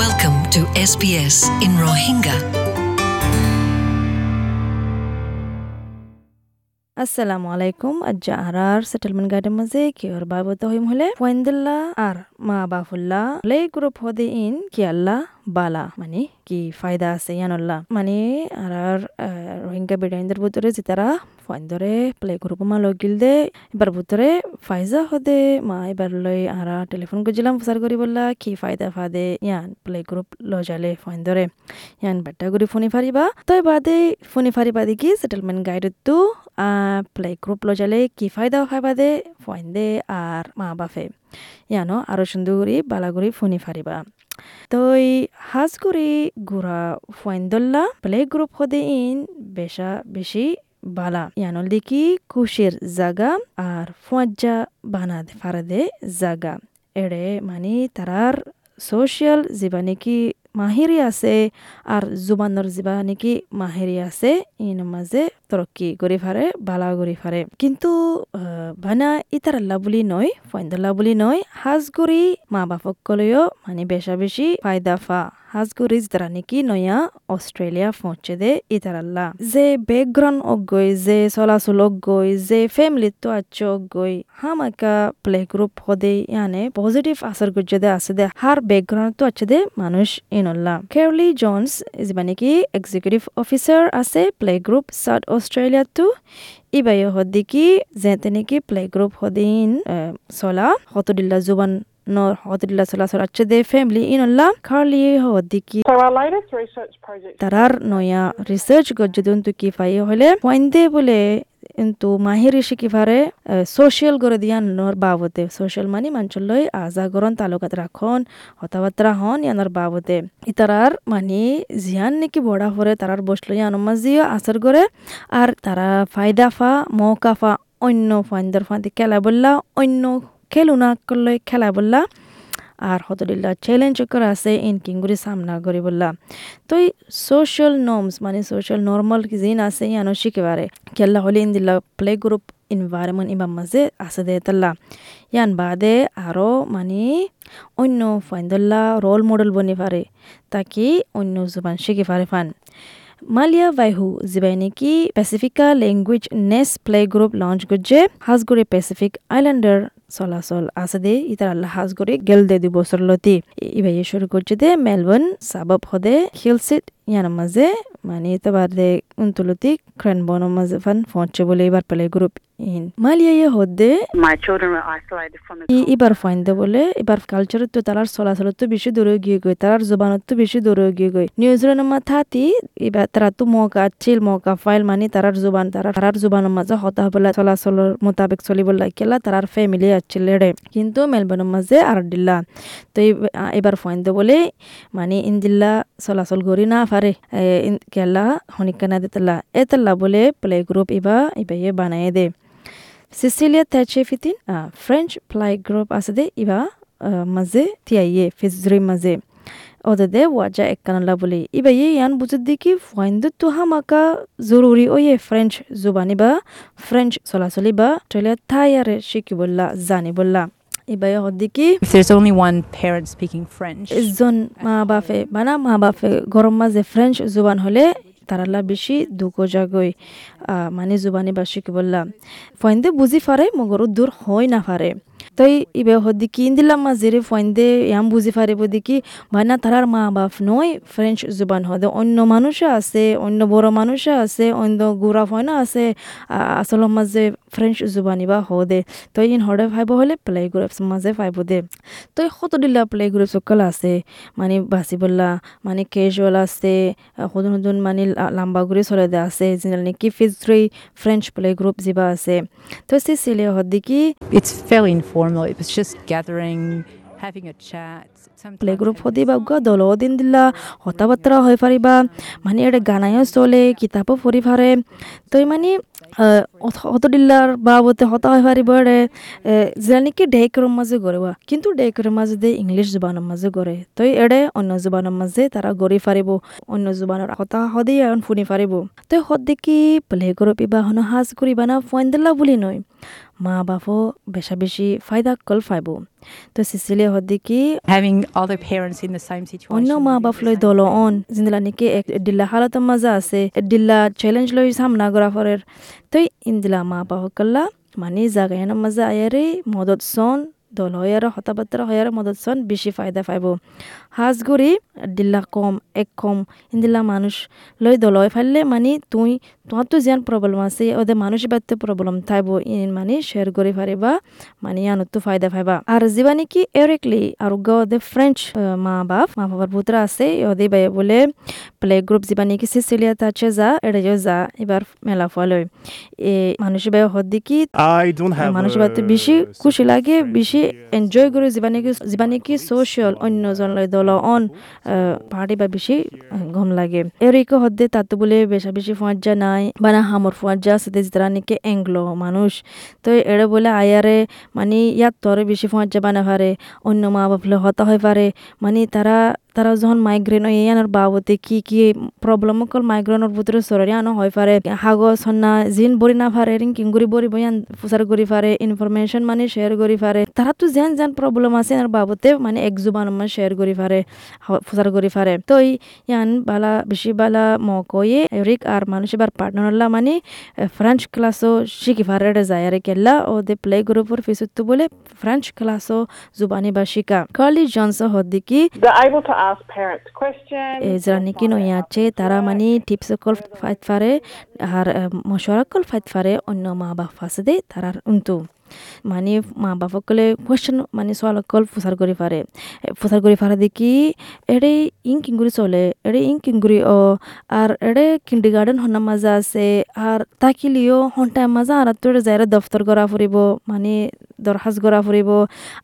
Welcome to SBS in Rohingya. আসসালামু আলাইকুম আজ্জা আরার settlement গাইডের মাঝে কিয়র বাবত হইম হলে ফয়েন্দুল্লাহ আর মা বাফুল্লাহ লে গ্রুপ হদে ইন কিয়াল্লা বালা মানে কি ফায়দা আছে ইয়ানুল্লাহ মানে আর রোহিঙ্গা বেড়াইন্দের ভিতরে যেতারা ফয়েন্দরে প্লে গ্রুপ মা লগিল দে এবার ভিতরে ফাইজা হদে মা এবার লই আরা টেলিফোন করছিলাম প্রচার করি বললা কি ফায়দা ফাদে ইয়ান প্লে গ্রুপ লজালে ফয়েন্দরে ইয়ান বাট্টা করে ফোনে ফারিবা তই বাদে ফোনে ফারিবা দেখি সেটেলমেন্ট গাইডত তো প্লে গ্রুপ লজালে কি ফায়দা হয় বাদে ফয়েন্দে আর মা বাফে ইয়ানো আরও সুন্দর করে বালাগুড়ি ফোনে ফারিবা হাজ করে গুড়া ফয়েন্দল্লা প্লে গ্রুপ হদে ইন বেশা বেশি বালা। ইয়ানল দেখি খুশির জাগা আর ফুয়াজ্জা বানা ফারাদে জাগা। এড়ে মানে তারার সোশিয়াল যিবা নেকি মাহিরি আছে আর জুবানৰ যিবা নেকি মাহিরি আছে ইন নমাজে তরক্কি কৰি ফাৰে বালা কৰি ফাৰে কিন্তু ভানা ইতারাল্লা বুলি নয় ফয়েন্দল্লা বুলি নয় হাজগুড়ি মা বাপক কলেও মানে বেশা বেশি ফায়দা ফা হাজগুরি যারা নাকি নয়া অস্ট্রেলিয়া পৌঁছে দে ইতারাল্লা যে ব্যাকগ্রাউন্ড অগই যে চলাচল অগই যে ফ্যামিলি তো আচ্ছ অগই হামাকা প্লে গ্রুপ হদে ইয়ানে পজিটিভ আসার গুজে দে আছে দে হার ব্যাকগ্রাউন্ড তো আছে দে মানুষ ইনল্লা কেরলি জনস যিবা নাকি এক্সিকিউটিভ অফিসার আছে প্লে গ্রুপ সাউথ অস্ট্রেলিয়া তো ইবাই হদ্দিকি যে তেনেকি প্লে গ্রুপ হদিন চলা হতদিল্লা জুবান nor hodilla sala sala chede family in alla carly hodiki. So our latest research project tarar noya research gojjudun tu ki fai hole poinde bole কিন্তু মাহিরি শিকি ফারে social করে দিয়ান নর বাবতে social মানে মাঞ্চলই আজাগরণ তালুকাত রাখন হতাবাত্রা হন ইয়ানোর বাবতে ইতারার মানে জিয়ান নাকি বড়া ফরে তারার বসল ইয়ান মাজিও আসার করে আর তারা ফায়দা ফা মৌকা ফা অন্য ফাইন্দার ফাঁদি খেলা বললা অন্য খেলুনা করলে খেলা বললা। আর হতদিল্লা চ্যালেঞ্জ করে আছে ইন কিংগুরি সামনা করি বললা। তো এই সোশ্যাল নর্মস মানে সোশ্যাল নর্মাল জিন আছে, ইয়ানো শিখেবারে কেল্লা হলে ইন্দিল্লা প্লে গ্রুপ ইনভায়রনমেন্ট ইমাম মাঝে আছে দে তাল্লা। ইয়ান বাদে আরও মানে অন্য ফাইন্দল্লা রোল মডেল বনি পারে তাকি অন্য জুবান শিখে পারে ফান। মালিয়া ভাইহু যিবাই নেকি Pacifica language next play group launch করছে। হাজগুড়ি পেচিফিক আইল্যান্ডার চলাচল আছে দে। ইতার আল্লাহ হাজ করে গেল দে দুই বছর লতি। ইবাই শুরু করছে দে। মেলবোর্ন সাবাব হদে হিলসিট ইয়ার মাঝে মানে ইতাবার দে উন্তলতি ক্রেনবন মাঝে ফান পৌঁছে বলে এবার প্লে গ্রুপ ইন মালিয়া হদে my children were isolated from the ই এবার ফাইন্দে বলে এবার কালচারত তো তারার চলাচলত তো বেশি দূরে গিয়ে গই তারার জবানত তো বেশি দূরে গিয়ে গই নিউজিল্যান্ড মাথাতি এবার তারা তো মৌকা চিল মৌকা ফাইল মানে তারার জবান তারা তারার জবানের মাঝে হতা বলা চলাচলের মোতাবেক চলিব লাগিলা তারার ফ্যামিলি আছিল রে কিন্তু মেলবোর্নের মাঝে আর দিল্লা তো এবার ফাইন্দে বলে মানে ইন্দিল্লা চলাচল করি না পারে কেলা হনিকা না দিতলা এতলা বলে প্লে গ্রুপ ইবা ইবাইয়ে বানায় দে Cecilia Tachefitin, uh, French play group আছে দে ইবা মাঝে তিয়াইয়ে ফিজরি মাঝে ওদের ওয়াজা এককানলা বলে ইবা ইয়ে ইয়ান বুঝত দেখি ফাইন্দ তো হামাকা জরুরি ও ইয়ে ফ্রেঞ্চ জুবানি বা ফ্রেঞ্চ চলাচলি বা টইলে থাইয়ারে শিকি বললা জানি বললা ইবাই হদ্দিকি If there's only one parent speaking French, একজন মা বাপে বানা মা বাপে গরম মাঝে ফ্রেঞ্চ জুবান হলে তারালা বেশি দুঃখ জাগই মানে জুবানি বা শিকি বললাম? ফয়েন্দে বুঝি ফারে মগর দূর হয় না ফারে। তই ইবে হদি কি ইন্দিলাম মাঝেরে ফয়েন্দে ইয়াম বুঝি ফারিব দেখি ভাইনা তারার মা বাপ নয় ফ্রেঞ্চ জুবান হদে অন্য মানুষে আছে অন্য বড় মানুষে আছে অন্য গুড়া ফয়না আছে আসল মাঝে ফ্রেঞ্চ জুবানি বা হদে তই ইন হরে ফাইব হলে প্লে গ্রুপস মাঝে ফাইব দে তই কত দিলা প্লে গ্রুপ সকল আছে মানে বাসি বললা মানে ক্যাজুয়াল আছে সদন সদন মানে লাম্বা ঘুরে চলে দে আছে যেনে নাকি ফিজরি ফ্রেঞ্চ প্লে গ্রুপ যিবা আছে তো সে চিলে হদি কি it's fairly informal. informal. It was just gathering, having a chat. বোলে গ্ৰুপতি বা দলও দিন দিলা কথা বতৰা হৈ মানে এটা চলে কিতাপো ফুৰি ফাৰে তই মানে অত দিল্লাৰ বাবতে হতা হৈ পাৰিব এৰে যে নেকি ডেকৰ মাজে গঢ়োৱা কিন্তু ডেকৰ মাজেদি ইংলিছ জোবানৰ মাজে গঢ়ে তই এৰে অন্য জোবানৰ মাজে তাৰা গঢ়ি ফাৰিব অন্য জোবানৰ কথা সদেই শুনি ফাৰিব তই সদ দেখি প্লে গ্ৰুপ হন সাজ কৰিবা না ফোন দিলা বুলি নহয় মা বাপও বেশা বেশি ফায়দা কল ফাইব। তো সিসিলে হদি কি having other parents in the same situation অন্য মা বাপ লৈ দল অন। জিন্দলা নেকি এক দিল্লা হালত মজা আছে দিল্লা চ্যালেঞ্জ লৈ সামনা করা ফরের তই ইন্দিলা মা বাপ কল্লা মানে জাগায়না মজা আয়ারে মদত সন দল হয়ার হতাবাত্রা হয়ার মদত সন বেশি ফায়দা পাইব। হাজ গরি দিল্লা কম এক কম ইন্দিলা মানুষ লৈ দল হয় ফাইলে মানে তুই তোমার তো যেন প্রবলেম আছে ওদের মানুষ বাড়তে প্রবলেম থাইব ইন মানে শেয়ার করে পারিবা মানে ইয়ানত তো ফায়দা পাইবা। আর যিবা নাকি এরেকলি আর ওদে ফ্রেঞ্চ মা বাপ মা বাবার পুত্র আছে ওদে বাই বলে প্লে গ্রুপ যিবা নাকি সিসিলিয়া তাছে যা এটা যা এবার মেলা ফল এ মানুষ বাই হদ্দি কি মানুষ বাড়তে বেশি খুশি লাগে বেশি এনজয় করে যিবা কি যিবা কি ছচিয়েল অন্যজনলৈ দল অন পার্টি বা বেছি গম লাগে। এৰিক সদ্যে তাতো বোলে বেশা বেছি ফুয়াজ্জা নাই বা না হামৰ ফুয়াজ্জা আছে যারা নেকি এংলো মানুষ। তো এড়ে বলে আয়ারে মানে ইয়াত তরে বেশি ফুয়াজ্জা বানা পারে অন্য মা বাপলে হতা হয়ে পারে মানে তারা তারা যখন মাইগ্রেন হয় ইয়ানোর বাবতে কি কি প্রবলেম অকল মাইগ্রেনের ভিতরে সরারি আনো হয় পারে হাগজ হন্না জিন বরি না পারে রিং কিং কিংগুরি বরি বয়ান ফুসার করি পারে ইনফরমেশন মানে শেয়ার করি পারে তারা তো যেন যেন প্রবলেম আছে আর বাবতে মানে এক জুবান মানে শেয়ার করি পারে ফুসার করি পারে তো ইয়ান বালা বেশি বালা মকয়ে এরিক আর মানুষ এবার পার্টনারলা মানে ফ্রেঞ্চ ক্লাসও শিখি পারে যায়। আর কেল্লা ও দে প্লে গ্রুপের ফিসুত্তু বলে ফ্রেঞ্চ ক্লাসও জুবানি বা শিকা। কার্লি জনস হদ্দিকি নাকি নই আছে তারা মানে টিপস কল ফাইট ফারে আর মশওয়ারা কল ফাইট ফারে অন্য মা বাপ আছে দে তারা উন্তু মানে মা বাপকলে কোয়েশ্চন মানে সোয়াল কল ফুসার করে পারে ফুসার করে পারে দেখি এড়ে ইং কিঙ্গুরি চলে এড়ে ইং কিঙ্গুরি ও আর এড়ে কিন্ডি গার্ডেন হন্না মাজা আছে আর তাকিলিও হন্টা মাজা আর তোর যাইরে দফতর করা ফুরিব মানে দরখাস্ত করা ফুরিব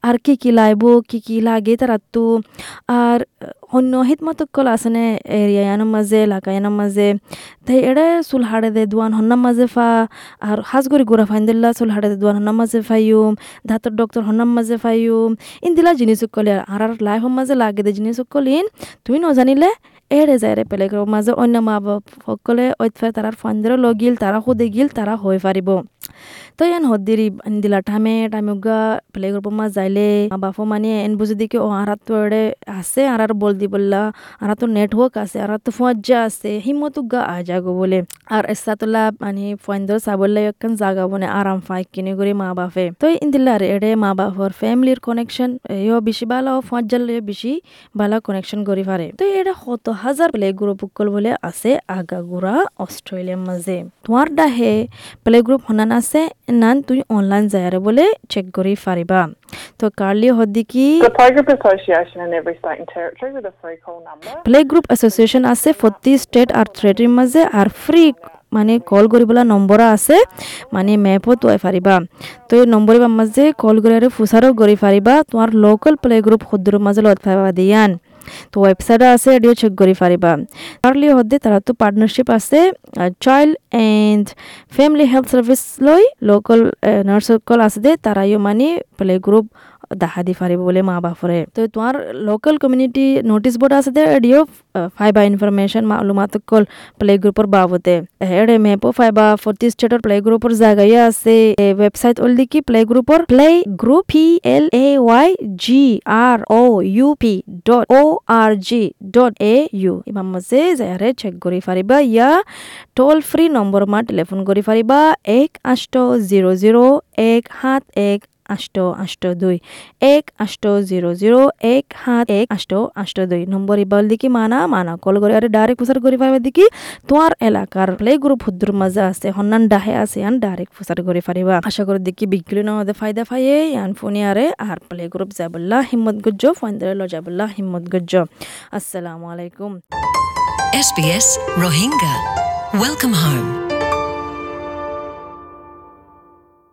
আর কি কি লাইব, কি কি লাগে তারা তো আর অন্য হিতমত কল আছেনে এরিয়ায়ানোর মাঝে এলাকায়ানোর মাঝে তাই এড়ে চুল হাড়ে দে দোয়ান হন্নার মাঝে ফা আর হাজগরি গোড়া ফাইন দিল্লা চুল হাড়ে দে দোয়ান হন্নার মাঝে ফাইয়ুম ধাতর ডক্টর হন্নার মাঝে ফাইয়ুম ইন দিলা জিনিস কলে আর আর লাইফের মাঝে লাগে দে জিনিস কলিন তুই নজানিলে এড়ে যায় রে পেলে মাঝে অন্য মা বাপ সকলে ঐতফাই তারার ফান্দির লগিল তারা খুদে গিল তারা হয়ে পারিব তো এন হদ্দিরি দিলা টামে টামুগা প্লে গ্রুপ মা যাইলে মা বাপো মানে এন বুঝি দিকে ও আর তো এড়ে আছে আর আর বল দি বললা আর তো নেটওয়ার্ক আছে আর তো ফুয়াজ্জা আছে হিমতুগা আ যাগো বলে আর এসাতলা মানে ফুয়ান্দর সাবল্লা একখান জাগা বনে আরাম ফাই কিনে করে মা বাপে তো ইন্দিল্লা রে এড়ে মা বাপর ফ্যামিলির কানেকশন ইয়ো বেশি ভালো ফুয়াজ্জাল বেশি ভালো কানেকশন করি পারে তো এটা কত হাজার প্লে গ্রুপ বলে আছে আগাগুড়া অস্ট্রেলিয়ার মাঝে তোমার ডাহে প্লে গ্রুপ হনান আছে নান তুই অনলাইন যায়ারে বলে চেক করি পারিবা তো কার্লি হদ্দি কি. প্লে গ্রুপ এসোসিয়েশন আছে প্রতি স্টেট আর থ্রেটির মাঝে আর ফ্রি মানে কল কৰিবলৈ নম্বৰ আছে মানে মেপত তই পাৰিবা তো এই নম্বৰৰ মাঝে কল কৰি আৰু ফুচাৰো কৰি পাৰিবা তোমাৰ লোকেল প্লে গ্ৰুপ শুদ্ধৰ মাজে লগত পাৰিবা দিয়ান তো ওয়েবসাইটও আছে এটিও চেক করে পাৰিবা আৰ্লি হদ্দে তারা তো পার্টনারশিপ আছে child and family health service লই লোকাল নার্সকল আছে দে, তারাইও মানে প্লে গ্রুপ দেখা দি পারিব বলে মা বাপরে। তো তোমার লোকাল কমিউনিটি নোটিস বোর্ড আছে দে ফাইবা ইনফরমেশন মালুমাত কল প্লে গ্রুপর বাবতে। এডে মেপো ফাইবা ফোর্টি স্টেটর প্লে গ্রুপর জায়গায় আছে। ওয়েবসাইট ওল দিকি play গ্রুপর play group P L A Y G R O U P dot O R G dot A U ইমাম মাঝে যায়ারে চেক কৰি পাৰিবা ইয়া টোল ফ্ৰী নম্বৰ মা টেলিফোন কৰি পাৰিবা এক আঠ জিৰ' জিৰ' এক সাত এক আষ্ট আষ্ট দুই, এক আষ্ট জিৰ' জিৰ' এক সাত এক আষ্ট আষ্ট দুই। নম্বর ইবাল দিকি মানা? মানা। কল করে আৰু ডাইৰেক্ট প্ৰচাৰ কৰি পাৰিবা দিকি তোমাৰ এলেকাৰ প্লে গ্ৰুপ শুদ্ৰ মাজে আছে সন্ধান ডাহে আছে ইয়ান ডাইৰেক্ট প্ৰচাৰ কৰি পাৰিবা আশা কৰি দিকি বিক্ৰী নহতে ফাইদা ফায়ে ইয়ান ফোনে আৰে আর প্লে গ্ৰুপ যাবল্লা হিম্মত গজ্জ ফাইন্দারে ল যাবল্লা হিম্মত গজ্জ। আসসালামু আলাইকুম। SBS Rohingya. Welcome home.